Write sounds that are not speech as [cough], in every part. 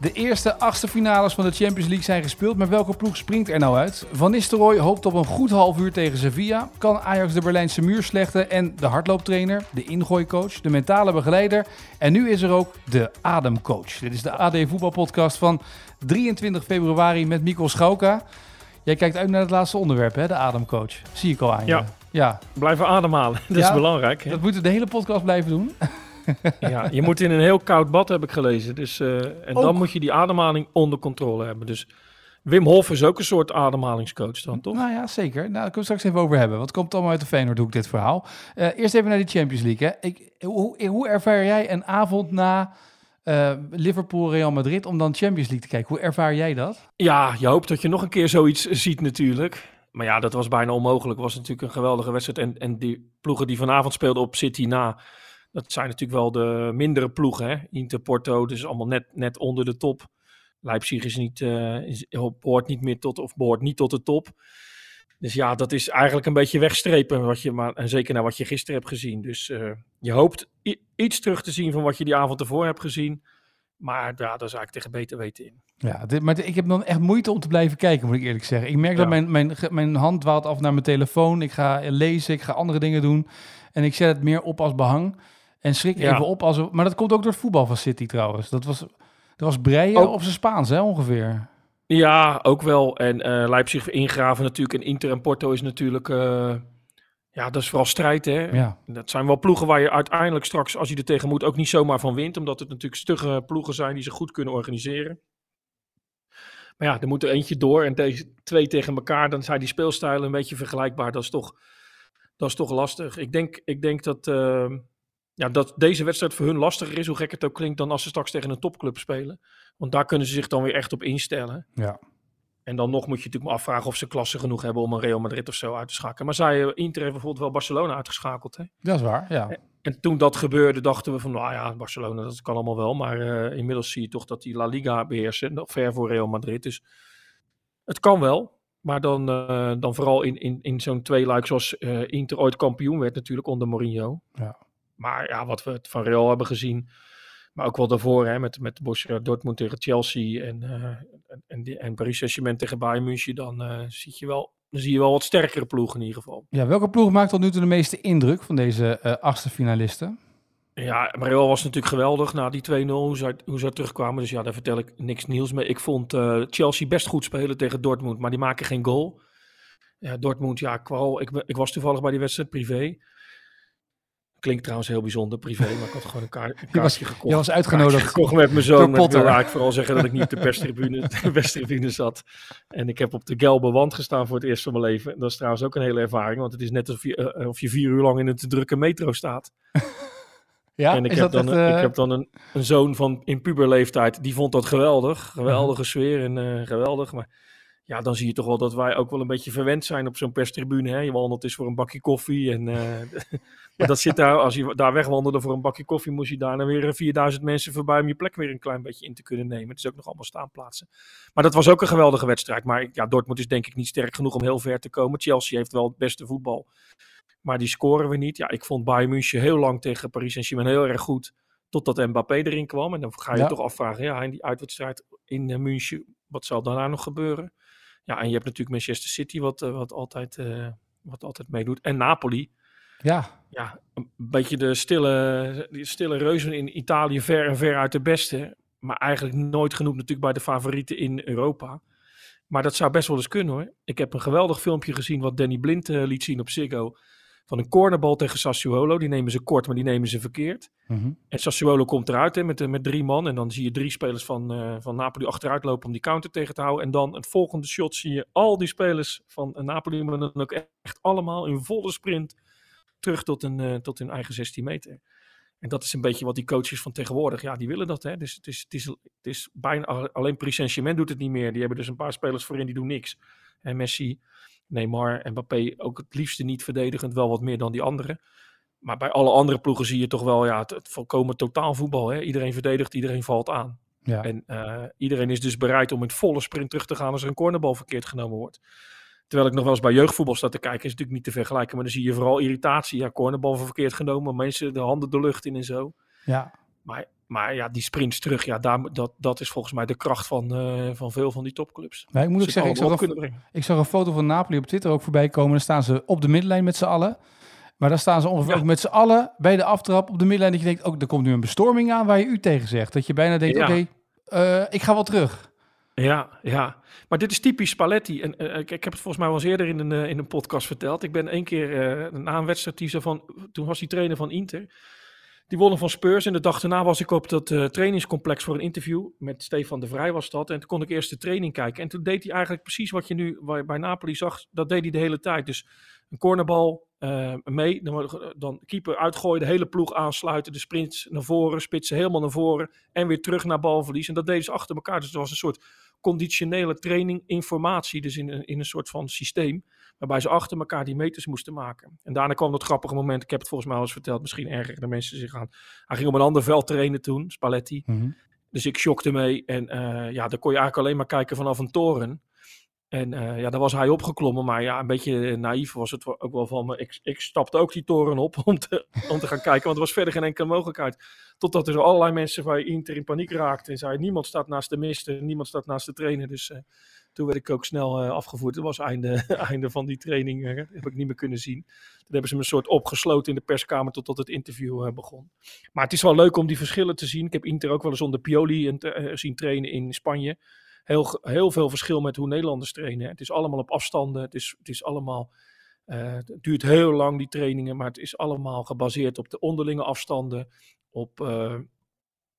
De eerste achtste finales van de Champions League zijn gespeeld, maar welke ploeg springt er nou uit? Van Nistelrooy hoopt op een goed half uur tegen Sevilla. Kan Ajax de Berlijnse muur slechten? En de hardlooptrainer, de ingooicoach, de mentale begeleider. En nu is er ook de ademcoach. Dit is de AD voetbalpodcast van 23 februari met Mikkel Schauka. Jij kijkt uit naar het laatste onderwerp, hè? de ademcoach. Zie ik al aan je. Ja. ja. Blijven ademhalen, [laughs] dat Ja, is belangrijk. Hè? Dat moeten we de hele podcast blijven doen. Ja, je moet in een heel koud bad, heb ik gelezen. Dus, eh, en Ook. dan moet je die ademhaling onder controle hebben. Dus Wim Hof is ook een soort ademhalingscoach dan, toch? Nou ja, zeker. Nou, daar kunnen we straks even over hebben. Wat het komt allemaal uit de Feyenoordhoek, dit verhaal. Eh, eerst even naar die Champions League. Hè. Ik, hoe, hoe ervaar jij een avond na eh, Liverpool-Real Madrid om dan Champions League te kijken? Hoe ervaar jij dat? Ja, je hoopt dat je nog een keer zoiets ziet natuurlijk. Maar ja, dat was bijna onmogelijk. Het was natuurlijk een geweldige wedstrijd. En, en die ploegen die vanavond speelden op City na... Dat zijn natuurlijk wel de mindere ploegen, hè? Inter, Porto, dus allemaal net, net onder de top. Leipzig is niet, eh, is, behoort niet meer tot, of behoort niet tot de top. Dus ja, dat is eigenlijk een beetje wegstrepen. Wat je, maar, en zeker naar wat je gisteren hebt gezien. Dus eh, je hoopt iets terug te zien van wat je die avond ervoor hebt gezien. Maar ja, daar is eigenlijk tegen beter weten in. Ja, dit, maar ik heb dan echt moeite om te blijven kijken, moet ik eerlijk zeggen. Ik merk dat mijn, mijn, mijn hand dwaalt af naar mijn telefoon. Ik ga lezen, ik ga andere dingen doen. En ik zet het meer op als behang. En schrik Ja. even op als... er- Maar dat komt ook door het voetbal van City trouwens. Dat was, dat was breien op zijn Spaans, hè, ongeveer. Ja, ook wel. En eh Leipzig ingraven natuurlijk. En Inter en Porto is natuurlijk... eh, ja, dat is vooral strijd, hè. Ja. Dat zijn wel ploegen waar je uiteindelijk straks, als je er tegen moet, ook niet zomaar van wint. Omdat het natuurlijk stugge ploegen zijn die ze goed kunnen organiseren. Maar ja, er moet er eentje door. En deze twee tegen elkaar, dan zijn die speelstijlen een beetje vergelijkbaar. Dat is toch, dat is toch lastig. Ik denk, ik denk dat, eh, ja, dat deze wedstrijd voor hun lastiger is, hoe gek het ook klinkt, dan als ze straks tegen een topclub spelen. Want daar kunnen ze zich dan weer echt op instellen. Ja. En dan nog moet je natuurlijk maar afvragen of ze klasse genoeg hebben om een Real Madrid of zo uit te schakelen. Maar zij, eh, Inter heeft bijvoorbeeld wel Barcelona uitgeschakeld. Hè? Dat is waar, ja. En toen dat gebeurde, dachten we van, nou ja, Barcelona, dat kan allemaal wel. Maar eh, inmiddels zie je toch dat die La Liga beheersen, nog ver voor Real Madrid. Dus het kan wel. Maar dan, eh, dan vooral in, in, in zo'n tweeluik zoals eh, Inter ooit kampioen werd natuurlijk onder Mourinho. Ja. Maar ja, wat we van Real hebben gezien, maar ook wel daarvoor hè, met, met Borussia Dortmund tegen Chelsea en, eh, en, en, die- en Paris Saint-Germain tegen Bayern München, dan, eh, zie je wel, dan zie je wel wat sterkere ploegen in ieder geval. Ja, welke ploeg maakt tot nu toe de meeste indruk van deze eh, achtste finalisten? Ja, Real was natuurlijk geweldig na die 2-0, hoe ze, hoe ze terugkwamen. Dus ja, daar vertel ik niks nieuws mee. Ik vond Chelsea best goed spelen tegen Dortmund, maar die maken geen goal. Ja, Dortmund, ja, kwal. Ik, ik was toevallig bij die wedstrijd privé. Klinkt trouwens heel bijzonder privé, maar ik had gewoon een, kaart, [laughs] kaartje gekocht. je was uitgenodigd. Gekocht met mijn zoon. Ik wil eigenlijk vooral zeggen dat ik niet op de [laughs] perstribune, de zat. En ik heb op de gelbe wand gestaan voor het eerst van mijn leven. Dat is trouwens ook een hele ervaring, want het is net alsof je, eh, of je vier uur lang in een te drukke metro staat. [laughs] Ja, en ik is heb, dat dan, echt, ik eh, heb dan een, een zoon van in puberleeftijd, die vond dat geweldig. Geweldige sfeer en eh, geweldig. Maar ja, dan zie je toch wel dat wij ook wel een beetje verwend zijn op zo'n perstribune. Hè? Je wandelt eens voor een bakje koffie. En, eh, [laughs] maar dat zit daar, als je daar wegwandelde voor een bakje koffie, moest je daarna weer eh, 4000 mensen voorbij om je plek weer een klein beetje in te kunnen nemen. Het is ook nog allemaal staanplaatsen. Maar dat was ook een geweldige wedstrijd. Maar ja, Dortmund is denk ik niet sterk genoeg om heel ver te komen. Chelsea heeft wel het beste voetbal. Maar die scoren we niet. Ja, ik vond Bayern München heel lang tegen Paris Saint-Germain heel erg goed. Totdat Mbappé erin kwam. En dan ga je Ja. toch afvragen, ja, in die uitwedstrijd in eh, München, wat zal daarna nog gebeuren? Ja, en je hebt natuurlijk Manchester City, wat, eh, wat, altijd, eh, wat altijd meedoet. En Napoli. Ja, Ja, een beetje de stille, die stille reuzen in Italië, ver en ver uit de beste. Maar eigenlijk nooit genoemd natuurlijk bij de favorieten in Europa. Maar dat zou best wel eens kunnen hoor. Ik heb een geweldig filmpje gezien wat Danny Blind eh, liet zien op Ziggo. Van een cornerbal tegen Sassuolo. Die nemen ze kort, maar die nemen ze verkeerd. Mhm. En Sassuolo komt eruit hè, met, eh, met drie man. En dan zie je drie spelers van, eh, van Napoli achteruit lopen om die counter tegen te houden. En dan het volgende shot zie je al die spelers van eh, Napoli, maar dan ook echt allemaal in volle sprint terug tot, een, tot hun eigen 16 meter. En dat is een beetje wat die coaches van tegenwoordig, ja, die willen dat. Hè? Dus het is, het is, het is bijna alleen Saint-Germain doet het niet meer. Die hebben dus een paar spelers voorin die doen niks. En Messi, Neymar en Mbappé ook het liefste niet verdedigend, wel wat meer dan die anderen. Maar bij alle andere ploegen zie je toch wel ja, het, het volkomen totaalvoetbal. Hè? Iedereen verdedigt, iedereen valt aan. Ja. En uh, iedereen is dus bereid om in volle sprint terug te gaan als er een cornerbal verkeerd genomen wordt. Terwijl ik nog wel eens bij jeugdvoetbal sta te kijken, is natuurlijk niet te vergelijken. Maar dan zie je vooral irritatie. Ja, cornerbal verkeerd genomen, mensen de handen de lucht in en zo. Ja. Maar, maar ja, die sprints terug, ja, daar, dat, dat is volgens mij de kracht van, uh, van veel van die topclubs. Maar ik moet ook Ze zeggen, ik zag, een, ik zag een foto van Napoli op Twitter ook voorbij komen. Dan staan ze op de middenlijn met z'n allen. Maar dan staan ze ongeveer Ja. ook met z'n allen bij de aftrap op de middenlijn. Dat je denkt, ook er komt nu een bestorming aan waar je u tegen zegt. Dat je bijna denkt, Ja. oké, eh, ik ga wel terug. Ja, ja. Maar dit is typisch Spalletti. En, eh, ik, ik heb het volgens mij wel eens eerder in een, eh, in een podcast verteld. Ik ben één keer eh na een wedstrijd, die van, toen was hij trainer van Inter. Die wonnen van Spurs. En de dag daarna was ik op dat eh, trainingscomplex voor een interview. Met Stefan de Vrij was dat. En toen kon ik eerst de training kijken. En toen deed hij eigenlijk precies wat je nu bij bij Napoli zag. Dat deed hij de hele tijd. Dus een cornerbal eh, mee. Dan, dan keeper uitgooien, de hele ploeg aansluiten. De sprints naar voren, spitsen helemaal naar voren. En weer terug naar balverlies. En dat deden ze achter elkaar. Dus het was een soort conditionele training, informatie. Dus in een, in een soort van systeem. Waarbij ze achter elkaar die meters moesten maken. En daarna kwam dat grappige moment. Ik heb het volgens mij al eens verteld. Misschien erger de mensen zich aan. Hij ging op een ander veld trainen toen, Spalletti. Dus ik shockte mee. En eh, ja, dan kon je eigenlijk alleen maar kijken vanaf een toren. En eh, ja, daar was hij opgeklommen. Maar ja, een beetje naïef was het ook wel van me. Ik, ik stapte ook die toren op [laughs] om te, om te gaan kijken. Want er was verder geen enkele mogelijkheid. Totdat er allerlei mensen bij Inter in paniek raakten. En zeiden, niemand staat naast de mister. Niemand staat naast de trainer. Dus eh, toen werd ik ook snel eh, afgevoerd. Dat was einde, [laughs] einde van die training. eh, heb ik niet meer kunnen zien. Toen hebben ze me een soort opgesloten in de perskamer totdat het interview begon. Maar het is wel leuk om die verschillen te zien. Ik heb Inter ook wel eens onder Pioli en, zien trainen in Spanje. Heel, heel veel verschil met hoe Nederlanders trainen. Het is allemaal op afstanden. Het is, het is allemaal. eh, het duurt heel lang, die trainingen. Maar het is allemaal gebaseerd op de onderlinge afstanden. Op, eh,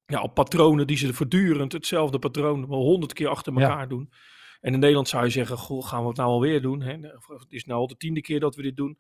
ja, op patronen die ze voortdurend hetzelfde patroon wel honderd keer achter Ja. elkaar doen. En in Nederland zou je zeggen: Goh, gaan we het nou alweer doen? Hè? Het is nou al de tiende keer dat we dit doen.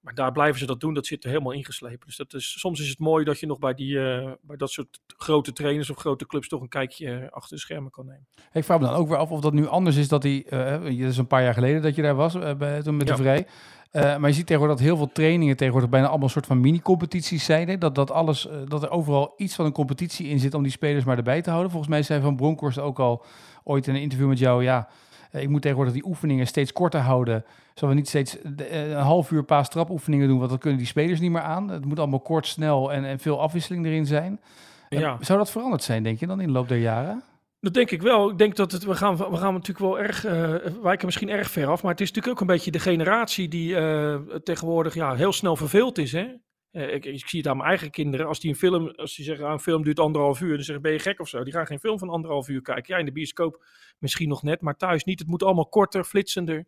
Maar daar blijven ze dat doen, dat zit er helemaal ingeslepen. Dus dat is, soms is het mooi dat je nog bij, die, eh, bij dat soort grote trainers of grote clubs toch een kijkje eh, achter de schermen kan nemen. Ik vraag me dan ook weer af of dat nu anders is dat hij... eh dat is een paar jaar geleden dat je daar was, bij, toen met Ja. de Vrij. Maar je ziet tegenwoordig dat heel veel trainingen tegenwoordig bijna allemaal een soort van mini-competities zijn. Hè? Dat, dat, alles, dat er overal iets van een competitie in zit om die spelers maar erbij te houden. Volgens mij zei Van Bronckhorst ook al ooit in een interview met jou... ja, ik moet tegenwoordig die oefeningen steeds korter houden. Zullen we niet steeds eh, een half uur paas trapoefeningen doen... want dan kunnen die spelers niet meer aan. Het moet allemaal kort, snel en, en veel afwisseling erin zijn. Eh, Ja. Zou dat veranderd zijn, denk je, dan in de loop der jaren? Dat denk ik wel. Ik denk dat het, we gaan, we gaan natuurlijk wel erg, eh wijken misschien erg ver af. Maar het is natuurlijk ook een beetje de generatie die eh, tegenwoordig ja, heel snel verveeld is. Hè? Eh, ik, zie het aan mijn eigen kinderen. Als die een film, als die zeggen, ah, een film duurt anderhalf uur, dan zeggen ben je gek of zo. Die gaan geen film van anderhalf uur kijken. Ja, in de bioscoop misschien nog net, maar thuis niet. Het moet allemaal korter, flitsender.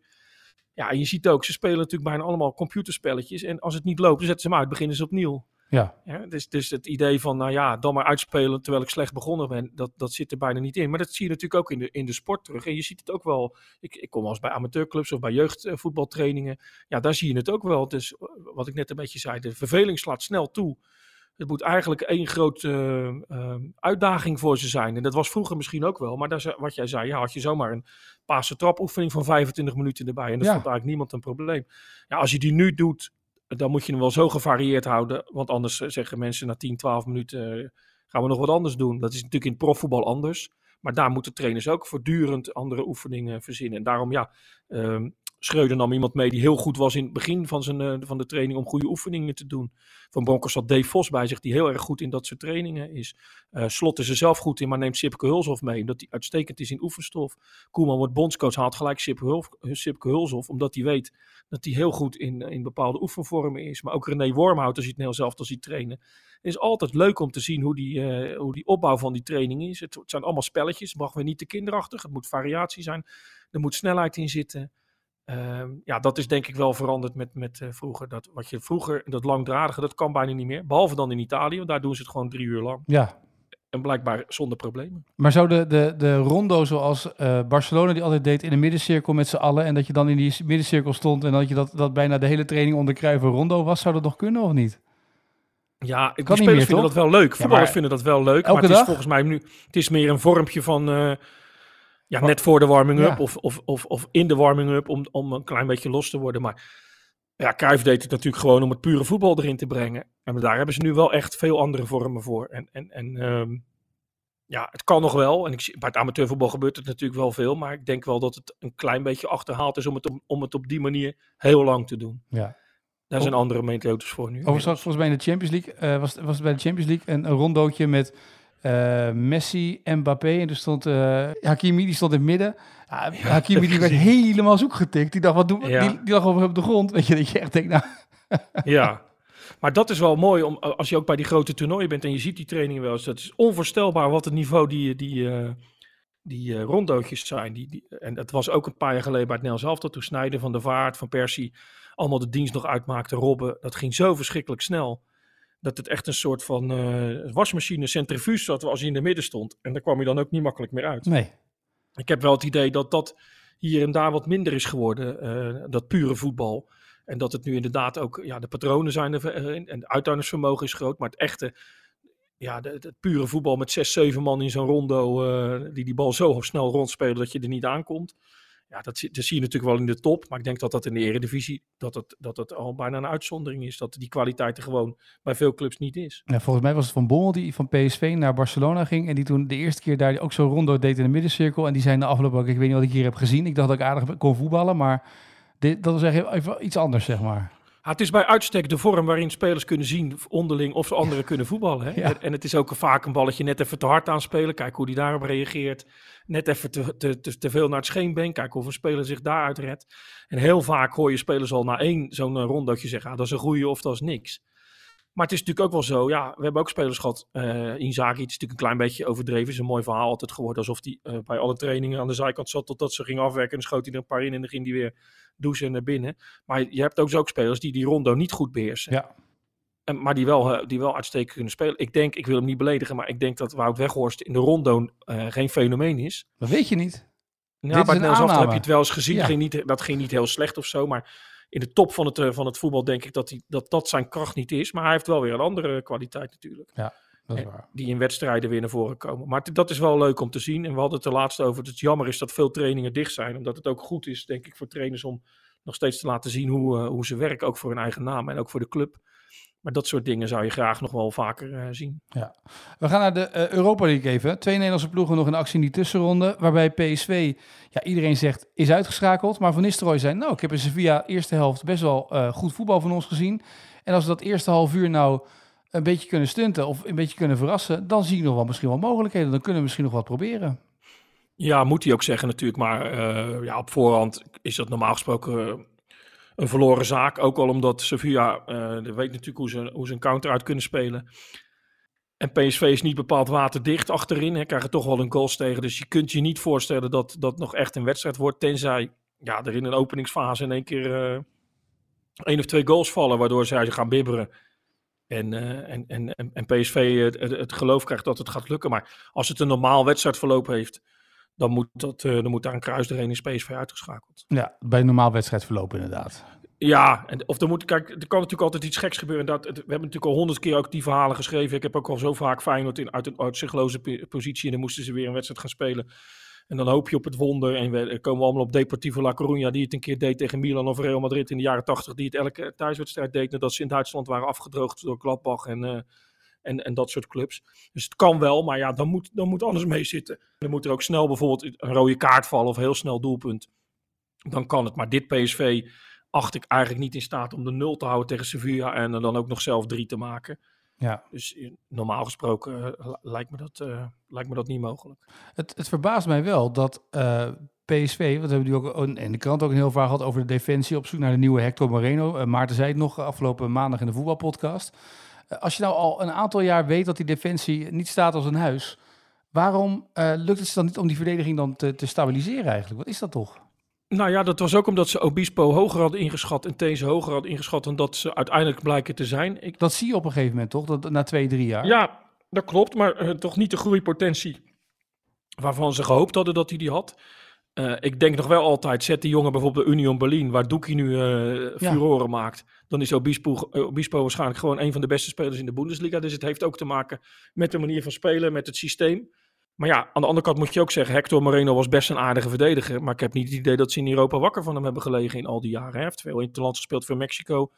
Ja, je ziet ook, ze spelen natuurlijk bijna allemaal computerspelletjes. En als het niet loopt, dan zetten ze hem uit, beginnen ze opnieuw. Ja, Ja, dus, dus het idee van, nou ja, dan maar uitspelen terwijl ik slecht begonnen ben, dat, dat zit er bijna niet in. Maar dat zie je natuurlijk ook in de, in de sport terug. En je ziet het ook wel, ik, ik kom wel eens bij amateurclubs of bij jeugdvoetbaltrainingen. Ja, daar zie je het ook wel. Dus eh, wat ik net een beetje zei, de verveling slaat snel toe. Het moet eigenlijk één grote eh, eh, uitdaging voor ze zijn. En dat was vroeger misschien ook wel. Maar daar, wat jij zei, ja, had je zomaar een paase trapoefening van 25 minuten erbij. En dat Ja. vond eigenlijk niemand een probleem. Ja, als je die nu doet, dan moet je hem wel zo gevarieerd houden. Want anders eh, zeggen mensen na 10, 12 minuten eh, gaan we nog wat anders doen. Dat is natuurlijk in het profvoetbal anders. Maar daar moeten trainers ook voortdurend andere oefeningen verzinnen. En daarom ja, ehm Schreuder nam iemand mee die heel goed was in het begin van, zijn, eh, van de training om goede oefeningen te doen. Van Broncos had Dave Vos bij zich, die heel erg goed in dat soort trainingen is. Eh, Slot is er zelf goed in, maar neemt Sipke Hulshoff mee, omdat hij uitstekend is in oefenstof. Koeman wordt bondscoach, haalt gelijk Sipke, Hulf, Sipke Hulshoff, omdat hij weet dat hij heel goed in, in bepaalde oefenvormen is. Maar ook René Wormhout, als je het heel zelf ziet trainen. Het is altijd leuk om te zien hoe die, eh, hoe die opbouw van die training is. Het, het zijn allemaal spelletjes, mag weer niet te kinderachtig. Het moet variatie zijn, er moet snelheid in zitten. Ehm, ja, dat is denk ik wel veranderd met, met eh, vroeger. Dat, wat je vroeger, dat langdradige, dat kan bijna niet meer. Behalve dan in Italië, want daar doen ze het gewoon drie uur lang. ja. En blijkbaar zonder problemen. Maar zou de, de, de rondo zoals eh, Barcelona die altijd deed in de middencirkel met z'n allen... en dat je dan in die middencirkel stond en dat je dat, dat bijna de hele training onder Cruijff rondo was... zou dat nog kunnen of niet? Ja, die niet spelers meer, vinden toch? dat wel leuk. Voetballers vinden dat wel leuk. elke Maar het is dag? volgens mij nu... Het is meer een vormpje van... eh, ja, net voor de warming-up Ja. of, of, of, of in de warming-up om, om een klein beetje los te worden. Maar ja, Cruijff deed het natuurlijk gewoon om het pure voetbal erin te brengen. En daar hebben ze nu wel echt veel andere vormen voor. En, en, en ehm, ja, het kan nog wel. En ik zie, bij het amateurvoetbal gebeurt het natuurlijk wel veel. Maar ik denk wel dat het een klein beetje achterhaald is om het, om, om het op die manier heel lang te doen. Ja. Daar zijn andere methodes voor nu. Over straks volgens mij in de Champions League eh, was, was het bij de Champions League een, een rondootje met eh, Messi en Mbappé. En er stond eh, Hakimi, die stond in het midden. Ja, Hakimi die werd helemaal zoek getikt. Die dacht, wat doen? Ja. Die, die lag over op de grond. [laughs] Weet je, dat je echt denkt, nou... [laughs] Ja, maar dat is wel mooi om, als je ook bij die grote toernooien bent en je ziet die trainingen wel eens. Dat is onvoorstelbaar wat het niveau die, die, eh, die rondootjes zijn. Die, die, en dat was ook een paar jaar geleden bij het Nels Elftal. Toen Snijden, Van der Vaart, Van Persie allemaal de dienst nog uitmaakten. Robben, dat ging zo verschrikkelijk snel. Dat het echt een soort van eh, wasmachine, centrifuge zat als je in de midden stond. En daar kwam je dan ook niet makkelijk meer uit. Nee. Ik heb wel het idee dat dat hier en daar wat minder is geworden, eh, dat pure voetbal. En dat het nu inderdaad ook, ja, de patronen zijn er eh, en het uithoudingsvermogen is groot. Maar het echte, ja, het pure voetbal met zes, zeven man in zo'n rondo, die die bal zo snel rondspelen dat je er niet aankomt. Ja, dat, zie- je natuurlijk wel in de top. Maar ik denk dat dat in de eredivisie, dat het, dat het al bijna een uitzondering is. Dat die kwaliteit er gewoon bij veel clubs niet is. Ja, volgens mij was het Van Bommel die van PSV naar Barcelona ging. En die toen de eerste keer daar ook zo'n rondo deed in de middencirkel. En die zei na afloop ook, ik weet niet wat ik hier heb gezien. Ik dacht dat ik aardig kon voetballen, maar dit, dat was echt even iets anders, zeg maar. Het is bij uitstek de vorm waarin spelers kunnen zien onderling of ze anderen kunnen voetballen. Hè? Ja. En, het is ook vaak een balletje net even te hard aanspelen. Kijk hoe die daarop reageert. Net even te, te, te, te veel naar het scheenbeen. Kijk of een speler zich daaruit redt. En heel vaak hoor je spelers al na één zo'n uh, rondootje zeggen. Ah, dat is een goeie of dat is niks. Maar het is natuurlijk ook wel zo. Ja, we hebben ook spelers gehad. eh Inzaghi, het is natuurlijk een klein beetje overdreven. Is een mooi verhaal altijd geworden. Alsof hij eh, bij alle trainingen aan de zijkant zat totdat ze ging afwerken. En dan schoot hij er een paar in en dan ging hij weer douchen naar binnen. Maar je hebt ook, zo ook spelers die die rondo niet goed beheersen. Ja. En, maar die wel, eh, die wel uitstekend kunnen spelen. Ik denk, ik wil hem niet beledigen, maar ik denk dat Wout Weghorst in de rondo geen fenomeen is. Dat weet je niet. Ja, is bij het heb je het wel eens gezien. Ja. Ging niet, dat ging niet heel slecht of zo, maar in de top van het, eh, van het voetbal denk ik dat, hij, dat dat zijn kracht niet is. Maar hij heeft wel weer een andere kwaliteit natuurlijk. Dat is waar. Die in wedstrijden weer naar voren komen. Maar dat is wel leuk om te zien. En we hadden het er laatst over. Dat het jammer is dat veel trainingen dicht zijn. Omdat het ook goed is, denk ik, voor trainers om nog steeds te laten zien hoe, eh, hoe ze werken. Ook voor hun eigen naam en ook voor de club. Maar dat soort dingen zou je graag nog wel vaker eh, zien. We gaan naar de eh, Europa League even. Twee Nederlandse ploegen nog in actie in die tussenronde. Waarbij PSV, ja, iedereen zegt, is uitgeschakeld. Maar Van Nistelrooy zei, nou, ik heb in Sevilla eerste helft best wel eh, goed voetbal van ons gezien. En als we dat eerste half uur nou een beetje kunnen stunten of een beetje kunnen verrassen, dan zie ik nog wel misschien wel mogelijkheden. Dan kunnen we misschien nog wat proberen. Ja, moet hij ook zeggen natuurlijk. Maar ja, op voorhand is dat normaal gesproken een verloren zaak. Ook al omdat Sevilla eh, weet natuurlijk hoe ze, hoe ze een counter uit kunnen spelen. En PSV is niet bepaald waterdicht achterin. Hè, krijgen toch wel een goals tegen. Dus je kunt je niet voorstellen dat dat nog echt een wedstrijd wordt. Tenzij ja, er in een openingsfase in één keer eh één of twee goals vallen. Waardoor zij gaan bibberen. En, eh, en, en, en, PSV het, het geloof krijgt dat het gaat lukken. Maar als het een normaal wedstrijdverloop heeft dan moet, dat, eh, dan moet daar een kruis doorheen is PSV uitgeschakeld. Ja, bij een normaal wedstrijdverloop inderdaad. Ja, en, of er moet, kijk, er kan natuurlijk altijd iets geks gebeuren. Dat, het- we hebben natuurlijk al honderd keer ook die verhalen geschreven. Ik heb ook al zo vaak Feyenoord in, uit een uitzichtloze positie en dan moesten ze weer een wedstrijd gaan spelen. En dan hoop je op het wonder. En we er komen we allemaal op Deportivo La Coruña, die het een keer deed tegen Milan of Real Madrid in de jaren tachtig. Die het elke thuiswedstrijd deed nadat ze in Duitsland waren afgedroogd door Gladbach en, eh, en, en dat soort clubs. Dus het kan wel, maar ja, dan moet, dan moet alles mee zitten. Dan moet er ook snel bijvoorbeeld een rode kaart vallen of heel snel doelpunt. Dan kan het. Maar dit PSV acht ik eigenlijk niet in staat om de nul te houden tegen Sevilla en er dan ook nog zelf drie te maken. Ja. Dus eh, normaal gesproken eh, li- lijkt, me dat, eh, lijkt me dat niet mogelijk. Het, het verbaast mij wel dat PSV, wat hebben we nu ook in de krant ook een heel vaak gehad over de defensie op zoek naar de nieuwe Hector Moreno. Maarten zei het nog afgelopen maandag in de voetbalpodcast. Eh, als je nou al een aantal jaar weet dat die defensie niet staat als een huis, waarom eh, lukt het ze dan niet om die verdediging dan te, te stabiliseren eigenlijk? Wat is dat toch? Nou ja, dat was ook omdat ze Obispo hoger hadden ingeschat en These hoger hadden ingeschat dan dat ze uiteindelijk blijken te zijn. Ik, Dat zie je op een gegeven moment toch, dat, na twee, drie jaar? Ja, dat klopt, maar eh, toch niet de groeipotentie waarvan ze gehoopt hadden dat hij die had. Uh, ik denk nog wel altijd, zet die jongen bijvoorbeeld de Union Berlin, waar Doekie nu uh, furoren ja. maakt. Dan is Obispo, Obispo waarschijnlijk gewoon een van de beste spelers in de Bundesliga. Dus het heeft ook te maken met de manier van spelen, met het systeem. Maar ja, aan de andere kant moet je ook zeggen, Hector Moreno was best een aardige verdediger. Maar ik heb niet het idee dat ze in Europa wakker van hem hebben gelegen in al die jaren. Hij heeft veel in het land gespeeld voor Mexico.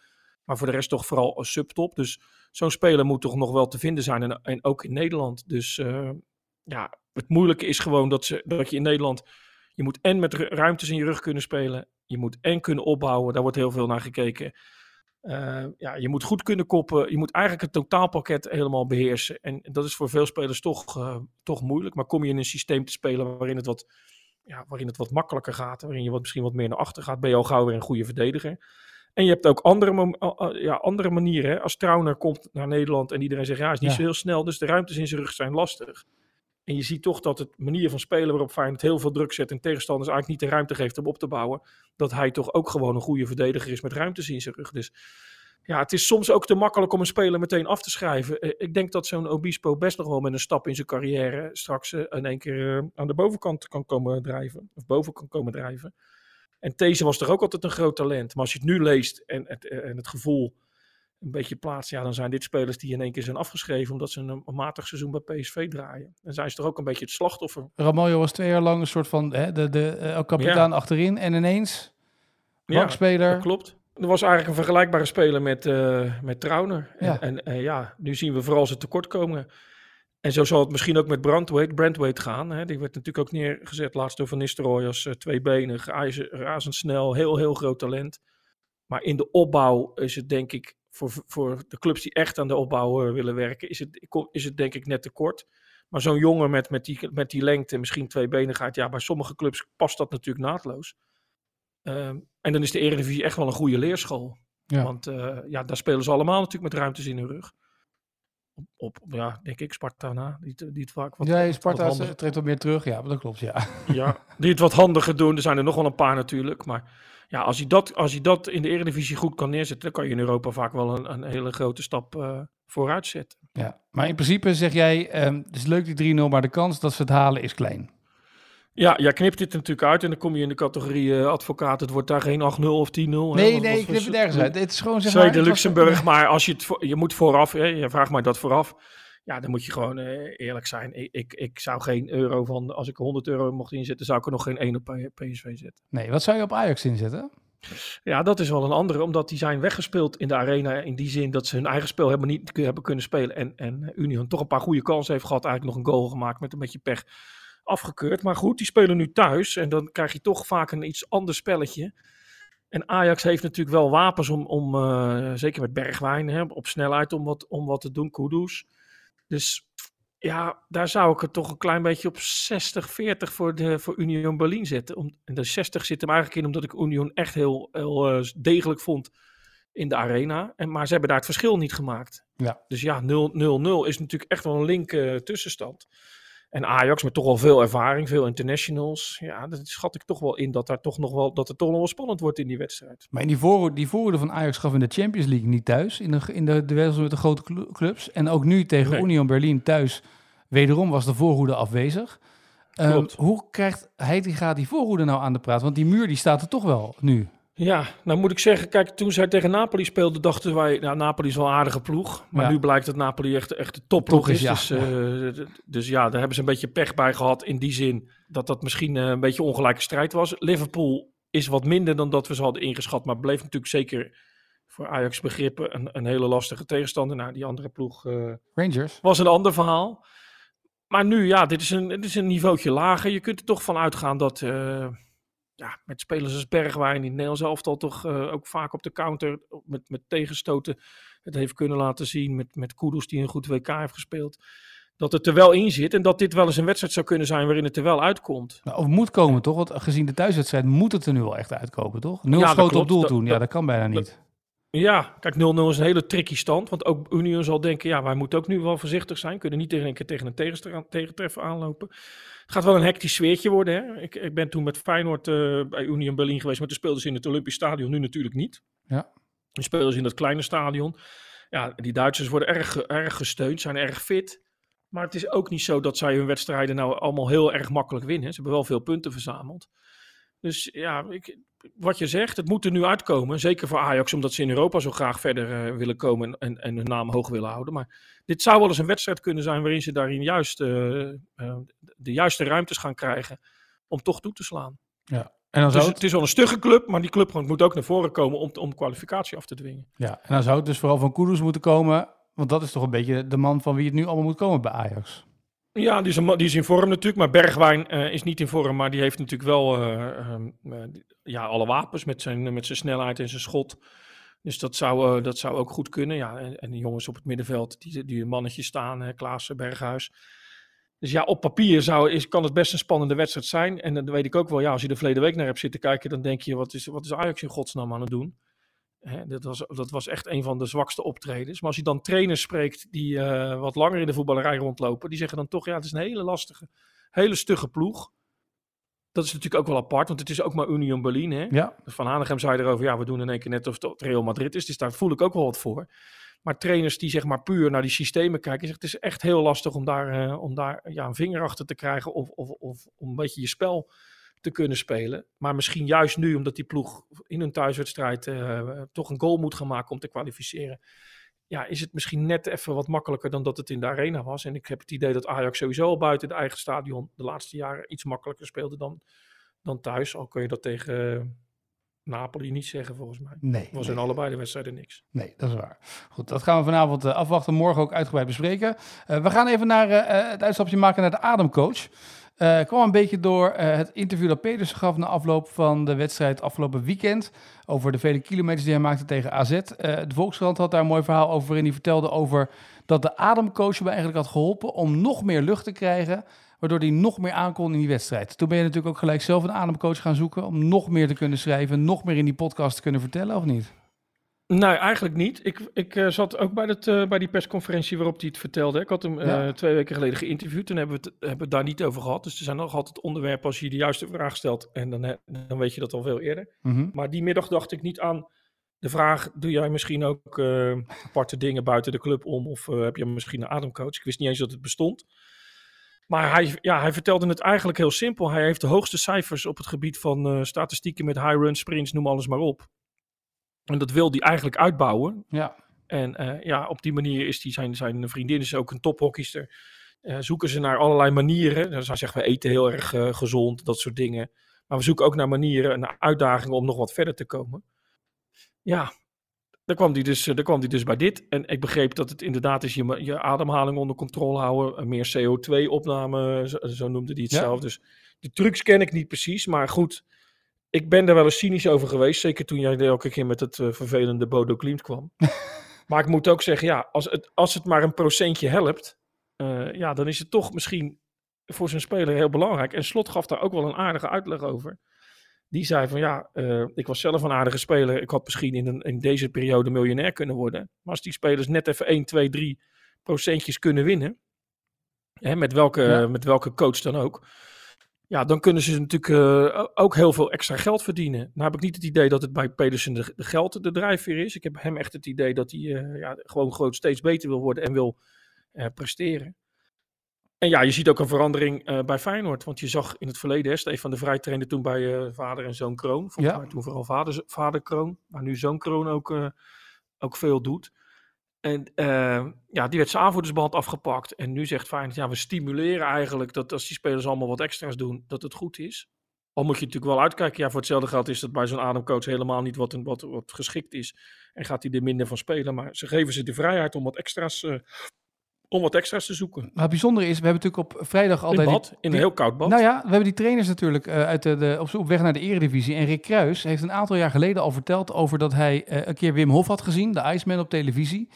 Maar voor de rest toch vooral een subtop. Dus zo'n speler moet toch nog wel te vinden zijn. En, en ook in Nederland. Dus uh, ja, het moeilijke is gewoon dat, ze, dat je in Nederland... Je moet en met ruimtes in je rug kunnen spelen. Je moet en kunnen opbouwen. Daar wordt heel veel naar gekeken. Uh, ja, je moet goed kunnen koppen. Je moet eigenlijk het totaalpakket helemaal beheersen. En dat is voor veel spelers toch, uh, toch moeilijk. Maar kom je in een systeem te spelen waarin het wat, ja, waarin het wat makkelijker gaat. Waarin je wat, misschien wat meer naar achter gaat. Ben je al gauw weer een goede verdediger. En je hebt ook andere, ja, andere manieren. Hè? Als Trauner komt naar Nederland en iedereen zegt ja, is niet ja. zo heel snel. Dus de ruimtes in zijn rug zijn lastig. En je ziet toch dat het manier van spelen waarop Feyenoord heel veel druk zet en tegenstanders eigenlijk niet de ruimte geeft om op te bouwen, dat hij toch ook gewoon een goede verdediger is met ruimtes in zijn rug. Dus ja, het is soms ook te makkelijk om een speler meteen af te schrijven. Ik denk dat zo'n Obispo best nog wel met een stap in zijn carrière straks in één keer aan de bovenkant kan komen drijven. Of boven kan komen drijven. En These was toch ook altijd een groot talent. Maar als je het nu leest en het, en het gevoel een beetje plaatst, ja, dan zijn dit spelers die in één keer zijn afgeschreven omdat ze een, matig seizoen bij PSV draaien. En zijn ze toch ook een beetje het slachtoffer. Ramoyo was twee jaar lang een soort van hè, de, de, kapitein ja. achterin en ineens bankspeler. Ja, dat klopt. Er was eigenlijk een vergelijkbare speler met, uh, met Trauner. Ja. En, en ja, nu zien we vooral zijn tekortkomen. En zo zal het misschien ook met Brandweight, Brandweight gaan. Hè. Die werd natuurlijk ook neergezet laatst door Van Nistelrooy als uh, tweebenig, razendsnel, heel, heel groot talent. Maar in de opbouw is het denk ik, voor, voor de clubs die echt aan de opbouw uh, willen werken, is het, is het denk ik net te kort. Maar zo'n jongen met, met, die, met die lengte, misschien tweebenigheid, ja, bij sommige clubs past dat natuurlijk naadloos. Um, en dan is de Eredivisie echt wel een goede leerschool. Ja. Want uh, ja, daar spelen ze allemaal natuurlijk met ruimtes in hun rug op, op, ja, denk ik, Sparta na. Die, die het vaak wat, ja, Sparta treedt wat meer terug. Ja, dat klopt, ja. Ja, die het wat handiger doen. Er zijn er nog wel een paar natuurlijk. Maar ja, als je dat, als je dat in de Eredivisie goed kan neerzetten, dan kan je in Europa vaak wel een, een hele grote stap uh, vooruit zetten. Ja, maar in principe zeg jij, um, het is leuk die 3-0, maar de kans dat ze het halen is klein. Ja, jij knipt dit natuurlijk uit en dan kom je in de categorie uh, advocaat. Het wordt daar geen 8-0 of 10-0. Nee, nee, ik knip het ergens uit. Het is gewoon zeg maar... Luxemburg, maar als je het... Je moet vooraf, hè, je vraagt mij dat vooraf. Ja, dan moet je gewoon uh, eerlijk zijn. Ik, ik, ik, zou geen euro van... Als ik 100 euro mocht inzetten, zou ik er nog geen 1 op PSV zetten. Nee, wat zou je op Ajax inzetten? Ja, dat is wel een andere, omdat die zijn weggespeeld in de arena. In die zin dat ze hun eigen spel hebben niet hebben kunnen spelen. En, en Union toch een paar goede kansen heeft gehad. Eigenlijk nog een goal gemaakt met een beetje pech afgekeurd. Maar goed, die spelen nu thuis. En dan krijg je toch vaak een iets ander spelletje. En Ajax heeft natuurlijk wel wapens om, om uh, zeker met Bergwijn, hè, op snelheid om wat, om wat te doen, Kudus. Dus ja, daar zou ik het toch een klein beetje op 60-40 voor, de, voor Union Berlin zetten. Om, en de 60 zit hem eigenlijk in omdat ik Union echt heel, heel uh, degelijk vond in de arena. En, maar ze hebben daar het verschil niet gemaakt. Ja. Dus ja, 0-0 is natuurlijk echt wel een link uh, tussenstand. En Ajax met toch wel veel ervaring, veel internationals. Ja, dat schat ik toch wel in dat, daar toch nog wel, dat het toch nog wel spannend wordt in die wedstrijd. Maar in die, voorhoede, die voorhoede van Ajax gaf in de Champions League niet thuis. In de, in de, de wedstrijd met de grote clubs. En ook nu tegen nee. Union Berlin thuis. Wederom was de voorhoede afwezig. Um, hoe krijgt Heitinga die voorhoede nou aan de praat? Want die muur die staat er toch wel nu. Ja, nou moet ik zeggen, kijk, toen zij tegen Napoli speelden, dachten wij, nou, Napoli is wel een aardige ploeg. Maar ja. nu blijkt dat Napoli echt, echt de topploeg is. Ja. Dus, uh, dus ja, daar hebben ze een beetje pech bij gehad in die zin dat dat misschien uh, een beetje ongelijke strijd was. Liverpool is wat minder dan dat we ze hadden ingeschat, maar bleef natuurlijk zeker voor Ajax begrippen een, een hele lastige tegenstander. Nou, die andere ploeg uh, Rangers was een ander verhaal. Maar nu, ja, dit is een, dit is een niveautje lager. Je kunt er toch van uitgaan dat ja, met spelers als Bergwijn in het Nederlands elftal toch uh, ook vaak op de counter met, met tegenstoten het heeft kunnen laten zien. Met, met Kudus die een goed WK heeft gespeeld. Dat het er wel in zit en dat dit wel eens een wedstrijd zou kunnen zijn waarin het er wel uitkomt. Nou, of moet komen toch? Want gezien de thuiswedstrijd moet het er nu wel echt uitkomen toch? Nul ja, schoten op doel dat, toen, ja dat kan bijna niet. Ja, kijk 0-0 is een hele tricky stand. Want ook Union zal denken, ja wij moeten ook nu wel voorzichtig zijn. Kunnen niet tegen een keer tegen een tegentreffer aanlopen. Het gaat wel een hectisch sfeertje worden. Hè? Ik, ik ben toen met Feyenoord uh, bij Union Berlin geweest, maar toen speelden ze in het Olympisch Stadion, nu natuurlijk niet. Ja. Nu spelen ze in dat kleine stadion. Ja, die Duitsers worden erg, erg gesteund, zijn erg fit. Maar het is ook niet zo dat zij hun wedstrijden nou allemaal heel erg makkelijk winnen. Ze hebben wel veel punten verzameld. Dus ja, ik, wat je zegt, het moet er nu uitkomen. Zeker voor Ajax, omdat ze in Europa zo graag verder uh, willen komen en, en hun naam hoog willen houden. Maar dit zou wel eens een wedstrijd kunnen zijn waarin ze daarin juist uh, uh, de juiste ruimtes gaan krijgen om toch toe te slaan. Ja. En dan dus zou het is wel een stugge club, maar die club moet ook naar voren komen om, om kwalificatie af te dwingen. Ja, en dan zou het dus vooral van Kudus moeten komen, want dat is toch een beetje de man van wie het nu allemaal moet komen bij Ajax. Ja, die is, die is in vorm natuurlijk, maar Bergwijn uh, is niet in vorm, maar die heeft natuurlijk wel uh, uh, ja, alle wapens met zijn, met zijn snelheid en zijn schot. Dus dat zou, dat zou ook goed kunnen. Ja, en, en de jongens op het middenveld, die, die mannetjes staan, Klaassen, Berghuis. Dus ja, op papier zou, is, kan het best een spannende wedstrijd zijn. En dan weet ik ook wel, ja, als je de verleden week naar hebt zitten kijken, dan denk je, wat is, wat is Ajax in godsnaam aan het doen? Hè, dat, was, dat was echt een van de zwakste optredens. Maar als je dan trainers spreekt die uh, wat langer in de voetballerij rondlopen, die zeggen dan toch, ja, het is een hele lastige, hele stugge ploeg. Dat is natuurlijk ook wel apart, want het is ook maar Union Berlin. Hè? Ja. Van Hanegem zei erover, ja, we doen in één keer net of het Real Madrid is. Dus daar voel ik ook wel wat voor. Maar trainers die zeg maar puur naar die systemen kijken, zegt, het is echt heel lastig om daar, uh, om daar ja, een vinger achter te krijgen of, of, of om een beetje je spel te kunnen spelen. Maar misschien juist nu, omdat die ploeg in een thuiswedstrijd uh, toch een goal moet gaan maken om te kwalificeren. Ja, is het misschien net even wat makkelijker dan dat het in de arena was. En ik heb het idee dat Ajax sowieso al buiten het eigen stadion de laatste jaren iets makkelijker speelde dan, dan thuis. Al kun je dat tegen uh, Napoli niet zeggen volgens mij. Nee. Was nee. in allebei de wedstrijden niks. Nee, dat is waar. Goed, dat gaan we vanavond uh, afwachten. Morgen ook uitgebreid bespreken. Uh, we gaan even naar uh, het uitstapje maken naar de ademcoach. Uh, kwam een beetje door uh, het interview dat Pedersen gaf na afloop van de wedstrijd afgelopen weekend. Over de vele kilometers die hij maakte tegen AZ. Uh, de Volkskrant had daar een mooi verhaal over waarin hij vertelde over dat de ademcoach hem eigenlijk had geholpen om nog meer lucht te krijgen. Waardoor hij nog meer aankon in die wedstrijd. Toen ben je natuurlijk ook gelijk zelf een ademcoach gaan zoeken om nog meer te kunnen schrijven. Nog meer in die podcast te kunnen vertellen, of niet? Nee, eigenlijk niet. Ik, ik uh, zat ook bij, dat, uh, bij die persconferentie waarop hij het vertelde. Ik had hem uh, ja. twee weken geleden geïnterviewd en hebben we, het, hebben we het daar niet over gehad. Dus er zijn nog altijd onderwerpen als je de juiste vraag stelt. En dan, dan weet je dat al veel eerder. Mm -hmm. Maar die middag dacht ik niet aan de vraag: doe jij misschien ook aparte dingen buiten de club om? Of heb je misschien een ademcoach? Ik wist niet eens dat het bestond. Maar hij, ja, hij vertelde het eigenlijk heel simpel. Hij heeft de hoogste cijfers op het gebied van statistieken met high run, sprints, noem alles maar op. En dat wil hij eigenlijk uitbouwen. Ja. En uh, ja, op die manier is die, zijn, zijn vriendin is ook een tophockeyster. Uh, zoeken ze naar allerlei manieren. Dan zeggen we eten heel erg uh, gezond, dat soort dingen. Maar we zoeken ook naar manieren, naar uitdagingen om nog wat verder te komen. Ja, daar kwam hij dus, daar kwam hij dus bij dit. En ik begreep dat het inderdaad is je, je ademhaling onder controle houden. Meer CO2-opname, zo, zo, noemde hij het Ja. zelf. Dus die trucs ken ik niet precies. Maar goed, ik ben daar wel eens cynisch over geweest. Zeker toen jij elke keer met het uh, vervelende Bodo Klimt kwam. [laughs] maar ik moet ook zeggen, ja, als het, als het maar een procentje helpt, uh, ja, dan is het toch misschien voor zijn speler heel belangrijk. En Slot gaf daar ook wel een aardige uitleg over. Die zei van ja, uh, ik was zelf een aardige speler. Ik had misschien in, een, in deze periode miljonair kunnen worden. Maar als die spelers net even 1, 2, 3 procentjes kunnen winnen. Hè, met, welke, ja. met welke coach dan ook. Ja, dan kunnen ze natuurlijk uh, ook heel veel extra geld verdienen. Nou heb ik niet het idee dat het bij Pedersen de, de geld de drijfveer is. Ik heb hem echt het idee dat hij uh, ja, gewoon groot steeds beter wil worden en wil uh, presteren. En ja, je ziet ook een verandering bij Feyenoord. Want je zag in het verleden, hè, Stefan de Vrij trainde toen bij vader en zoon Kroon. Volgens Ja. mij toen vooral vader, vader Kroon. Maar nu zoon Kroon ook, ook veel doet. En uh, ja, die werd zijn aanvoerdersband afgepakt. En nu zegt Feyenoord, ja, we stimuleren eigenlijk dat als die spelers allemaal wat extra's doen, dat het goed is. Al moet je natuurlijk wel uitkijken. Ja, voor hetzelfde geld is dat bij zo'n ademcoach helemaal niet wat, wat, wat geschikt is. En gaat hij er minder van spelen. Maar ze geven ze de vrijheid om wat extra's, uh, om wat extra's te zoeken. Maar het bijzondere is, we hebben natuurlijk op vrijdag altijd... In bad, die- in een heel koud bad. Nou ja, we hebben die trainers natuurlijk eh, uit de, de, op, op weg naar de eredivisie. En Rick Kruis heeft een aantal jaar geleden al verteld over dat hij eh, een keer Wim Hof had gezien, de Iceman op televisie.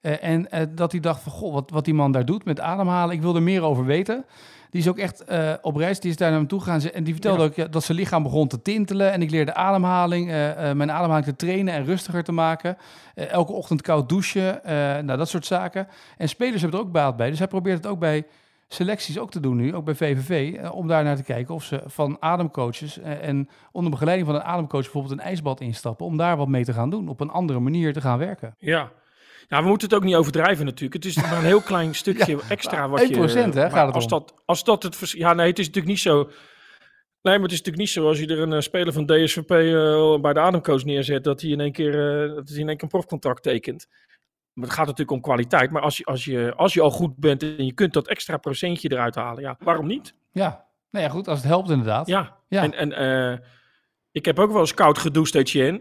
Eh, en dat hij dacht van, goh, wat, wat die man daar doet met ademhalen, ik wil er meer over weten. Die is ook echt eh, op reis, die is daar naar hem toe gegaan. En die vertelde Ja. ook ja, dat zijn lichaam begon te tintelen. En ik leerde ademhaling, eh, eh, mijn ademhaling te trainen en rustiger te maken. Elke ochtend koud douchen, nou dat soort zaken. En spelers hebben er ook baat bij. Dus hij probeert het ook bij selecties ook te doen nu, ook bij VVV, om daar naar te kijken of ze van ademcoaches en onder begeleiding van een ademcoach bijvoorbeeld een ijsbad instappen, om daar wat mee te gaan doen, op een andere manier te gaan werken. Ja. Ja, we moeten het ook niet overdrijven natuurlijk. Het is [laughs] maar een heel klein stukje extra wat 1% je... hè, maar gaat het als om. Dat, als dat het... Ja, nee, het is natuurlijk niet zo... Nee, maar het is natuurlijk niet zo als je er een eh, speler van DSVP eh, bij de ademcoach neerzet, dat hij in één keer, eh, dat hij in één keer een profcontract tekent. Maar het gaat natuurlijk om kwaliteit. Maar als je, als, je, als je al goed bent en je kunt dat extra procentje eruit halen, ja, waarom niet? Ja, nou ja, goed, als het helpt inderdaad. Ja, Ja. en, en ik heb ook wel eens koud gedoucht, Etienne.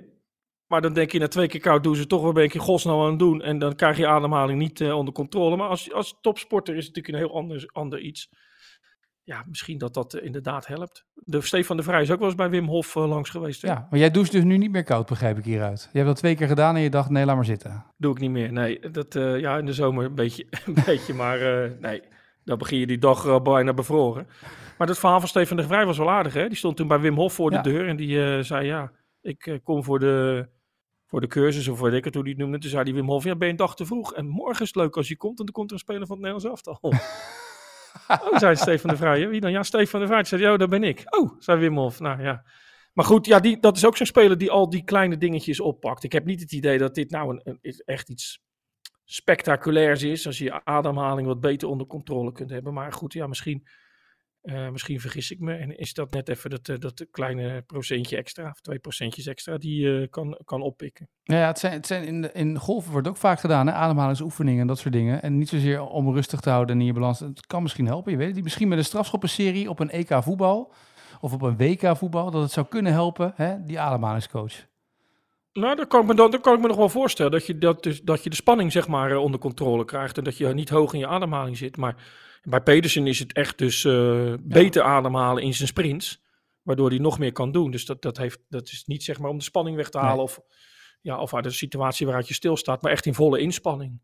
Maar dan denk je na twee keer koud douchen toch wel ben je godsnaam aan het doen. En dan krijg je ademhaling niet eh, onder controle. Maar als, als topsporter is het natuurlijk een heel ander, ander iets. Ja, misschien dat dat eh, inderdaad helpt. De Stefan de Vrij is ook wel eens bij Wim Hof eh, langs geweest. hè? Ja, maar jij doucht dus nu niet meer koud, begrijp ik hieruit. Je hebt dat twee keer gedaan en je dacht, nee, laat maar zitten. Doe ik niet meer. Nee, dat, ja, in de zomer een beetje. [laughs] Een beetje maar nee, dan begin je die dag bijna bevroren. Maar dat verhaal van Stefan de Vrij was wel aardig. Hè? Die stond toen bij Wim Hof voor Ja. de deur. En die zei: Ja, ik kom voor de, voor de cursus. Of weet ik het hoe die het noemde. Toen zei die Wim Hof: Ja, ben je een dag te vroeg. En morgen is het leuk als je komt. En dan komt er een speler van het Nederlands elftal. [laughs] oh, zei Stefan de Vrij. Wie dan? Ja, Stefan de Vrij. Zei hij: Oh, dat ben ik. Oh, zei Wim Hof. Nou ja. Maar goed, ja, die, dat is ook zo'n speler die al die kleine dingetjes oppakt. Ik heb niet het idee dat dit nou een, een- is echt iets spectaculairs is. Als je je ademhaling wat beter onder controle kunt hebben. Maar goed, ja, misschien, eh, misschien vergis ik me. En is dat net even dat, eh, dat kleine procentje extra, of twee procentjes extra, die eh, kan, kan oppikken. Nou ja, het zijn, het zijn in, de- in golven wordt ook vaak gedaan, hè? ademhalingsoefeningen en dat soort dingen. En niet zozeer om rustig te houden en in je balans. Het kan misschien helpen, je weet het niet. Misschien met een strafschoppenserie op een EK voetbal of op een WK voetbal, dat het zou kunnen helpen, hè? die ademhalingscoach. Nou, dat kan ik me, dan, dat kan ik me nog wel voorstellen. Dat je, dat, dus, dat je de spanning zeg maar onder controle krijgt. En dat je niet hoog in je ademhaling zit. Maar bij Pedersen is het echt dus eh, beter ademhalen in zijn sprints. Waardoor hij nog meer kan doen. Dus dat, dat, heeft, dat is niet zeg maar om de spanning weg te halen. Nee. Of, ja, of uit de situatie waaruit je stilstaat. Maar echt in volle inspanning.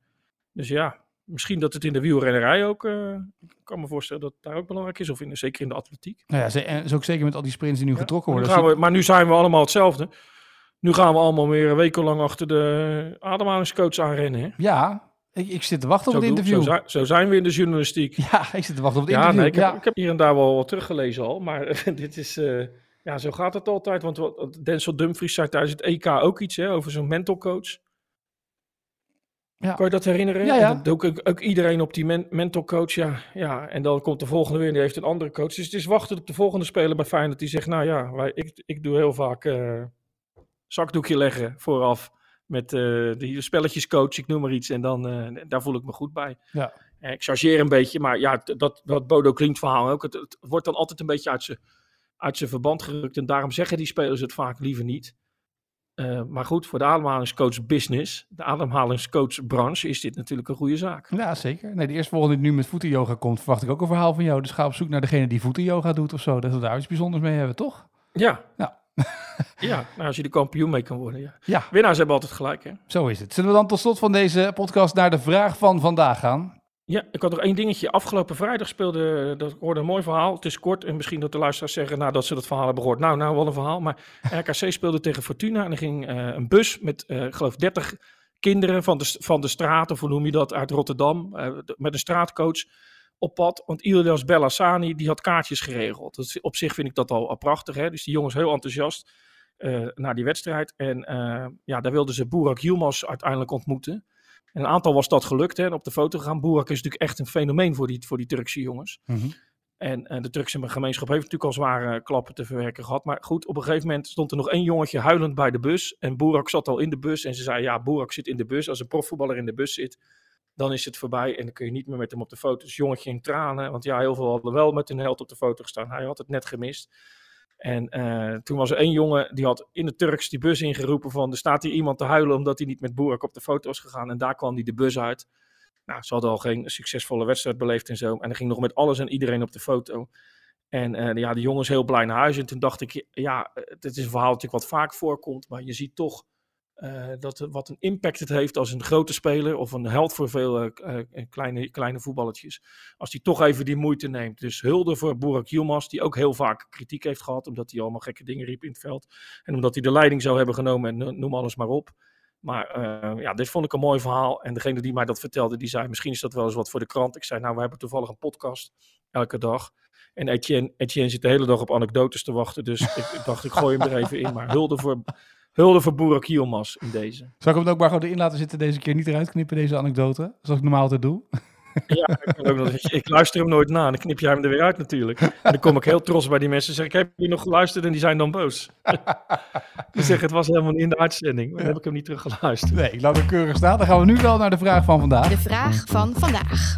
Dus ja, misschien dat het in de wielrennerij ook... eh, ik kan me voorstellen dat het daar ook belangrijk is. Of in, zeker in de atletiek. Nou ja, ze- en zo ook zeker met al die sprints die nu Ja, getrokken worden. gaan we, maar nu zijn we allemaal hetzelfde. Nu gaan we allemaal weer wekenlang achter de ademhalingscoach aanrennen. Hè? Ja, ik, ik zit te wachten op het interview. zo, zijn, zo zijn we in de journalistiek. Ja, [laughs] ik zit te wachten op het Ja, interview. nee, ik, heb, ja. ik heb hier en daar wel wat teruggelezen al. Maar [laughs] dit is... eh, ja, zo gaat het altijd. Want wat, Denzel Dumfries zei tijdens het EK ook iets hè, over zo'n mental coach. Ja. Kan je dat herinneren? Ja, ja. Dat ook, ook iedereen op die men- mental coach. Ja, ja, en dan komt de volgende weer en die heeft een andere coach. Dus het is wachten op de volgende speler bij Feyenoord. Die zegt, nou ja, wij, ik, ik doe heel vaak eh, zakdoekje leggen vooraf. Met eh die spelletjescoach, ik noem maar iets. En dan, eh, daar voel ik me goed bij. Ja. Eh, Ik chargeer een beetje, maar ja, dat, dat Bodo klinkt verhaal ook. Het, het wordt dan altijd een beetje uit zijn uit zijn verband gerukt. En daarom zeggen die spelers het vaak liever niet. Maar goed, voor de ademhalingscoach business, de ademhalingscoach branche, is dit natuurlijk een goede zaak. Ja, zeker. Nee, de eerstvolgende die nu met voetenyoga komt, verwacht ik ook een verhaal van jou. Dus ga op zoek naar degene die voetenyoga doet of zo. Dat we daar iets bijzonders mee hebben, toch? Ja. Ja. [laughs] ja, nou als je de kampioen mee kan worden. Ja. Ja, Winnaars hebben altijd gelijk, hè? zo is het. Zullen we dan tot slot van deze podcast naar de vraag van vandaag gaan? Ja, ik had nog één dingetje. Afgelopen vrijdag speelde, dat ik hoorde een mooi verhaal. Het is kort en misschien dat de luisteraars zeggen nadat ze dat verhaal hebben gehoord. Nou, nou, wel een verhaal. Maar [laughs] RKC speelde tegen Fortuna en er ging eh, een bus met, eh, ik geloof, 30 kinderen van de, van de straat, of hoe noem je dat, uit Rotterdam, eh, met een straatcoach op pad. Want Ilias Bellassani, die had kaartjes geregeld. Dat op zich vind ik dat al, al prachtig, hè. Dus die jongens heel enthousiast eh, naar die wedstrijd. En eh, ja, daar wilden ze Burak Yilmaz uiteindelijk ontmoeten. En een aantal was dat gelukt, hè, en op de foto gaan. Burak is natuurlijk echt een fenomeen voor die, voor die Turkse jongens. En eh, de Turkse gemeenschap heeft natuurlijk al zware klappen te verwerken gehad. Maar goed, op een gegeven moment stond er nog één jongetje huilend bij de bus. En Boerak zat al in de bus. En ze zei, ja, Boerak zit in de bus. Als een profvoetballer in de bus zit, dan is het voorbij. En dan kun je niet meer met hem op de foto. Dus jongetje in tranen. Want ja, heel veel hadden wel met hun held op de foto gestaan. Hij had het net gemist. En eh, toen was er één jongen, die had in het Turks die bus ingeroepen van... er staat hier iemand te huilen omdat hij niet met Boerak op de foto was gegaan. En daar kwam hij de bus uit. Nou, ze hadden al geen succesvolle wedstrijd beleefd en zo. En hij ging nog met alles en iedereen op de foto. En eh, ja, de jongen is heel blij naar huis. En toen dacht ik, ja, het is een verhaal natuurlijk wat vaak voorkomt. Maar je ziet toch eh, dat, wat een impact het heeft als een grote speler of een held voor veel eh, eh, kleine, kleine voetballetjes. Als die toch even die moeite neemt. Dus hulde voor Burak Yilmaz, die ook heel vaak kritiek heeft gehad. Omdat hij allemaal gekke dingen riep in het veld. En omdat hij de leiding zou hebben genomen en no- noem alles maar op. Maar ja, dit vond ik een mooi verhaal. En degene die mij dat vertelde, die zei, misschien is dat wel eens wat voor de krant. Ik zei, nou, we hebben toevallig een podcast elke dag. En Etienne, Etienne zit de hele dag op anekdotes te wachten. Dus ik dacht, ik gooi hem er even in. Maar hulde voor, hulde voor Burak Yilmaz in deze. Zal ik hem ook maar gewoon erin laten zitten deze keer? Niet eruit knippen, deze anekdote? Zoals ik normaal altijd doe. Ja, ik, kan ook nog, ik luister hem nooit na en dan knip jij hem er weer uit natuurlijk. En dan kom ik heel trots bij die mensen en zeg ik, heb je nog geluisterd? En die zijn dan boos. [laughs] die zeggen, het was helemaal niet in de uitzending. Maar dan heb ik hem niet teruggeluisterd. Nee, ik laat hem keurig staan. Dan gaan we nu wel naar de vraag van vandaag. De vraag van vandaag.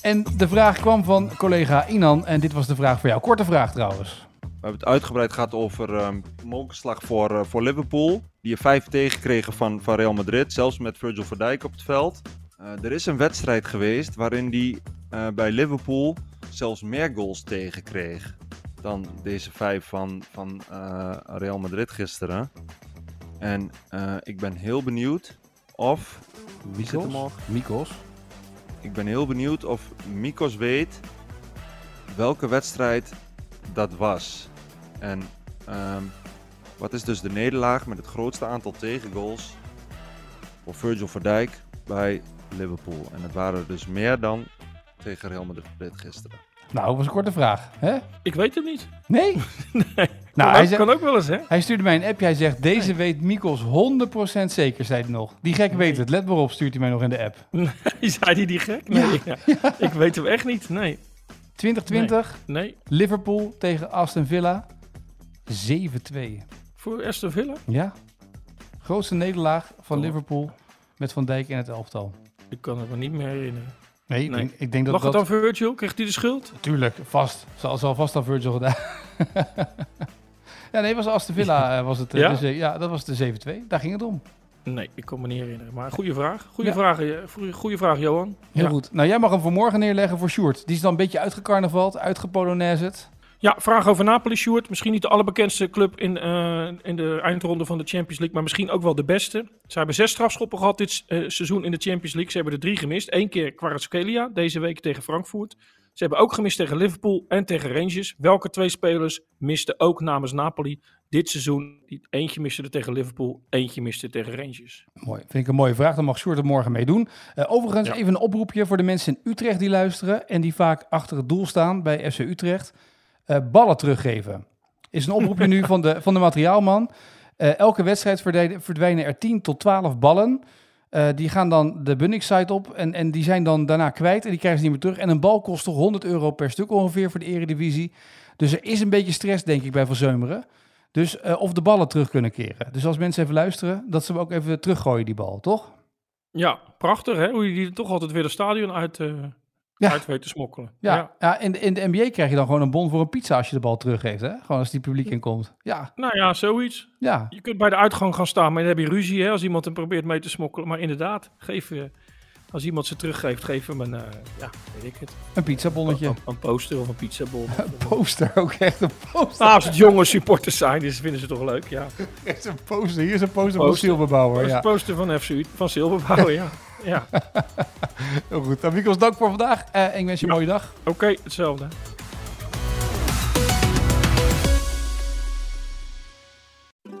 En de vraag kwam van collega Inan. En dit was de vraag voor jou. Korte vraag trouwens. We hebben het uitgebreid gehad over um, mokerslag voor, uh, voor Liverpool. Die er vijf tegenkregen van, van Real Madrid, zelfs met Virgil van Dijk op het veld. Uh, er is een wedstrijd geweest waarin die uh, bij Liverpool zelfs meer goals tegenkreeg dan deze vijf van, van Real Madrid gisteren. En ik ben heel benieuwd of... Mikos? Mikos? Ik ben heel benieuwd of Mikos weet welke wedstrijd dat was. En um, wat is dus de nederlaag met het grootste aantal tegengoals voor Virgil van Dijk bij Liverpool? En het waren dus meer dan tegen Real Madrid gisteren. Nou, dat was een korte vraag. Hè? Ik weet het niet. Nee? [laughs] nee. Nou, kan, hij zegt, kan ook wel eens, hè? Hij stuurde mij een app. Hij zegt, deze nee. weet Mikos 100% zeker, zei hij nog. Die gek nee. weet het. Let maar op, stuurt hij mij nog in de app. [laughs] Nee, zei hij die gek? Nee, ja. Ja. ik weet hem echt niet, nee. 2020, nee. nee. Liverpool tegen Aston Villa, 7-2. Voor Aston Villa? Ja. Grootste nederlaag van oh. Liverpool met Van Dijk in het elftal. Ik kan het me niet meer herinneren. Nee, ik, nee. Ik denk dat Lag dat... het aan Virgil? Kreeg hij de schuld? Tuurlijk, vast. Zal, zal vast aan Virgil gedaan. ja, nee, was Aston Villa was het. Ja? De, ja, dat was de 7-2. Daar ging het om. Nee, ik kan me niet herinneren. Maar goede vraag. Goede, ja. vraag, goede vraag, Johan. Heel ja. goed. Nou, jij mag hem voor morgen neerleggen voor Sjoerd. Die is dan een beetje uitgecarnavald, uitgepolonaise. Ja, vraag over Napoli, Sjoerd. Misschien niet de allerbekendste club in, uh, in de eindronde van de Champions League, maar misschien ook wel de beste. Ze hebben zes strafschoppen gehad dit uh, seizoen in de Champions League. Ze hebben er drie gemist. Eén keer Kvaratskhelia, deze week tegen Frankfurt. Ze hebben ook gemist tegen Liverpool en tegen Rangers. Welke twee spelers misten ook namens Napoli dit seizoen? Eentje miste er tegen Liverpool, eentje miste tegen Rangers. Mooi, vind ik een mooie vraag. Dan mag Sjoerd er morgen mee doen. Uh, overigens ja. even een oproepje voor de mensen in Utrecht die luisteren en die vaak achter het doel staan bij FC Utrecht. Uh, ballen teruggeven. Is een oproepje nu van de, van de materiaalman. Uh, elke wedstrijd verdwijnen er 10 tot 12 ballen. Uh, die gaan dan de Bunnik-site op en, en die zijn dan daarna kwijt en die krijgen ze niet meer terug. En een bal kost toch 100 euro per stuk ongeveer voor de eredivisie. Dus er is een beetje stress denk ik bij Van Zeumeren. Dus of de ballen terug kunnen keren. Dus als mensen even luisteren, dat ze hem ook even teruggooien die bal, toch? Ja, prachtig hè, hoe je die toch altijd weer het stadion uit, uh, ja. uit weet te smokkelen. Ja, ja. ja in, de, in de NBA krijg je dan gewoon een bon voor een pizza als je de bal teruggeeft. Hè? Gewoon als die publiek inkomt. Ja. Nou ja, zoiets. Ja. Je kunt bij de uitgang gaan staan, maar dan heb je ruzie hè, als iemand hem probeert mee te smokkelen. Maar inderdaad, geef je, als iemand ze teruggeeft, geef hem een, uh, ja, weet ik het. Een pizzabonnetje. Een, een poster of een pizzabon. [laughs] een poster, ook echt een poster. Nou, als het jonge supporters zijn, dus vinden ze toch leuk, ja. [laughs] Is een poster, hier is een poster, poster. van Silberbouwer. Ja. een poster van FC van Silberbouwer, [laughs] ja. Ja. [laughs] Heel goed. Dan Mikos, dank voor vandaag. Uh, ik wens je een ja. mooie dag. Oké, okay, hetzelfde.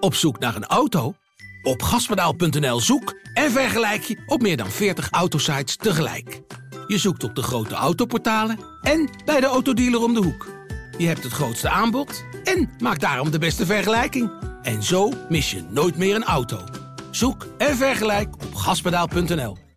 Op zoek naar een auto? Op gaspedaal.nl zoek en vergelijk je op meer dan 40 autosites tegelijk. Je zoekt op de grote autoportalen en bij de autodealer om de hoek. Je hebt het grootste aanbod en maak daarom de beste vergelijking. En zo mis je nooit meer een auto. Zoek en vergelijk op gaspedaal.nl.